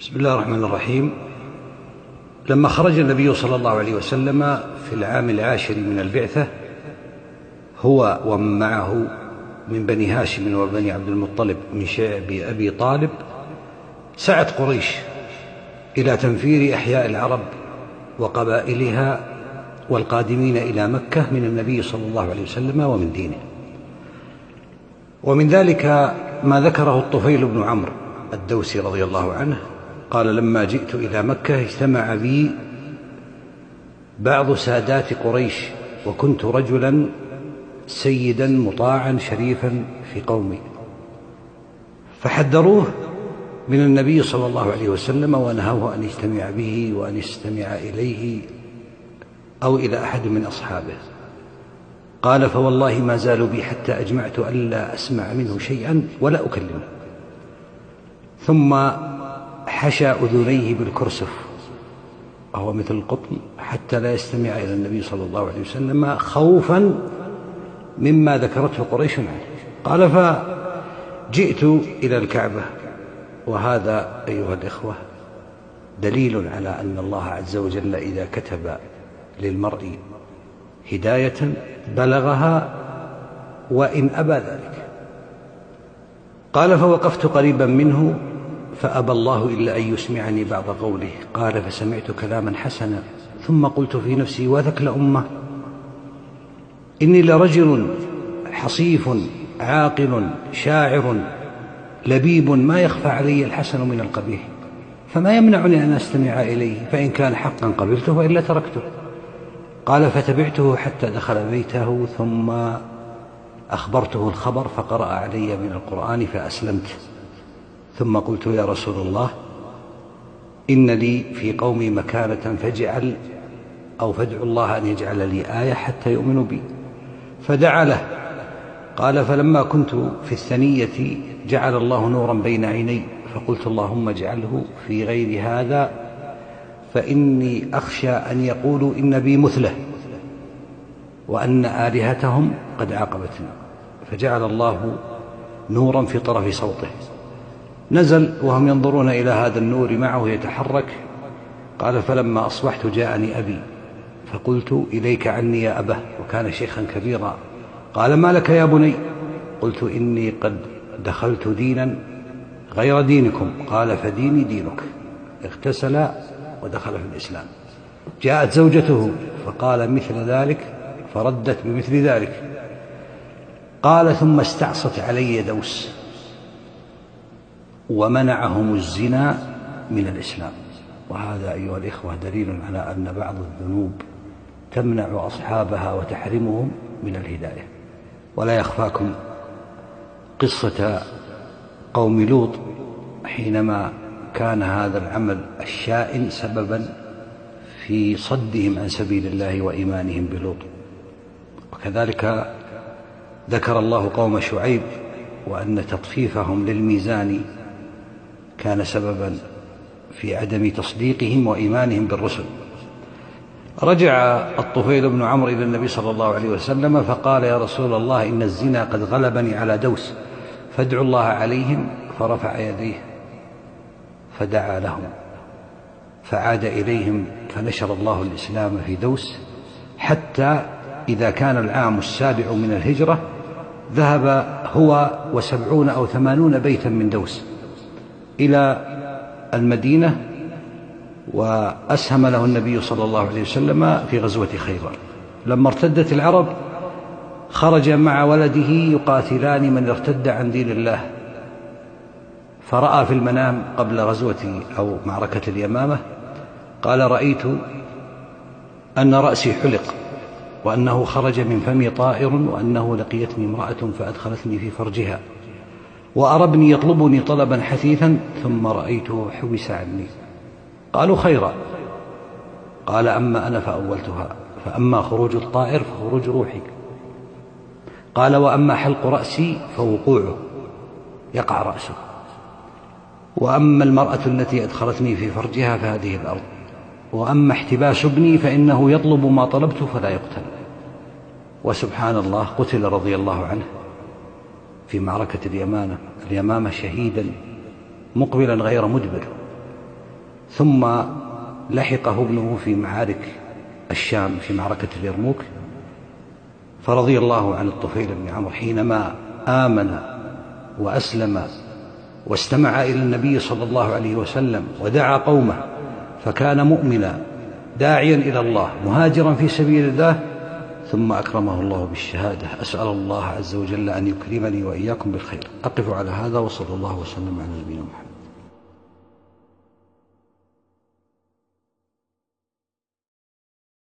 بسم الله الرحمن الرحيم. لما خرج النبي صلى الله عليه وسلم في العام العاشر من البعثة هو ومن معه من بني هاشم وبني عبد المطلب من شعب أبي طالب سعت قريش إلى تنفير أحياء العرب وقبائلها والقادمين إلى مكة من النبي صلى الله عليه وسلم ومن دينه. ومن ذلك ما ذكره الطفيل بن عمرو الدوسي رضي الله عنه قال لما جئت إلى مكة اجتمع بي بعض سادات قريش وكنت رجلا سيدا مطاعا شريفا في قومي. فحذروه من النبي صلى الله عليه وسلم ونهوه أن يجتمع به وأن يستمع إليه أو إلى أحد من أصحابه. قال فوالله ما زالوا بي حتى أجمعت ألا أسمع منه شيئا ولا أكلمه. ثم حشى أذنيه بالكرسف وهو مثل القطن حتى لا يستمع إلى النبي صلى الله عليه وسلم خوفا مما ذكرته قريش عنه قال فجئت إلى الكعبة وهذا أيها الإخوة دليل على أن الله عز وجل إذا كتب للمرء هداية بلغها وإن أبى ذلك. قال فوقفت قريبا منه فأبى الله إلا أن يسمعني بعض قوله. قال فسمعت كلاما حسنا. ثم قلت في نفسي وذك لأمة إني لرجل حصيف عاقل شاعر لبيب ما يخفى علي الحسن من القبيح. فما يمنعني أن أستمع إليه. فإن كان حقا قبلته وإلا تركته. قال فتبعته حتى دخل بيته. ثم أخبرته الخبر فقرأ علي من القرآن فأسلمت. ثم قلت يا رسول الله إن لي في قومي مكانة فاجعل أو فادعوا الله أن يجعل لي آية حتى يؤمنوا بي. فدعا له. قال فلما كنت في الثنية جعل الله نورا بين عيني فقلت اللهم اجعله في غير هذا فإني أخشى أن يقولوا إن بي مثله وأن آلهتهم قد عاقبتنا فجعل الله نورا في طرف صوته. نزل وهم ينظرون إلى هذا النور معه يتحرك. قال فلما أصبحت جاءني أبي فقلت إليك عني يا أبه وكان شيخا كبيرا. قال ما لك يا بني؟ قلت إني قد دخلت دينا غير دينكم. قال فديني دينك. اغتسل ودخل في الإسلام. جاءت زوجته فقال مثل ذلك فردت بمثل ذلك. قال ثم استعصت علي دوس. ومنعهم الزنا من الإسلام. وهذا أيها الإخوة دليل على أن بعض الذنوب تمنع أصحابها وتحرمهم من الهداية. ولا يخفاكم قصة قوم لوط حينما كان هذا العمل الشائن سببا في صدهم عن سبيل الله وإيمانهم بلوط. وكذلك ذكر الله قوم شعيب وأن تطفيفهم للميزان كان سببا في عدم تصديقهم وإيمانهم بالرسل. رجع الطفيل بن عمرو إلى النبي صلى الله عليه وسلم فقال يا رسول الله إن الزنا قد غلبني على دوس فادعوا الله عليهم. فرفع يديه فدعا لهم فعاد إليهم فنشر الله الإسلام في دوس حتى إذا كان العام السابع من الهجرة ذهب هو وسبعون أو ثمانون بيتا من دوس. إلى المدينة وأسهم له النبي صلى الله عليه وسلم في غزوة خيبر. لما ارتدت العرب خرج مع ولده يقاتلان من ارتد عن دين الله. فرأى في المنام قبل غزوة أو معركة اليمامة قال رأيت أن رأسي حلق وأنه خرج من فمي طائر وأنه لقيتني امرأة فأدخلتني في فرجها. وأرى ابني يطلبني طلبا حثيثا ثم رأيته حبس عني. قالوا خيرا. قال أما أنا فأولتها. فأما خروج الطائر فخروج روحي. قال وأما حلق رأسي فوقوعه. يقع رأسه. وأما المرأة التي أدخلتني في فرجها فهذه الأرض. وأما احتباس ابني فإنه يطلب ما طلبت فلا يقتل. وسبحان الله قتل رضي الله عنه. في معركة اليمامة اليمامة شهيدا مقبلا غير مدبر. ثم لحقه ابنه في معارك الشام في معركة اليرموك. فرضي الله عن الطفيل بن عمرو حينما آمن وأسلم واستمع إلى النبي صلى الله عليه وسلم ودعا قومه فكان مؤمنا داعيا إلى الله مهاجرا في سبيل الله ثم أكرمه الله بالشهادة. أسأل الله عز وجل أن يكرمني وإياكم بالخير. أقف على هذا وصلى الله وسلم على نبينا محمد.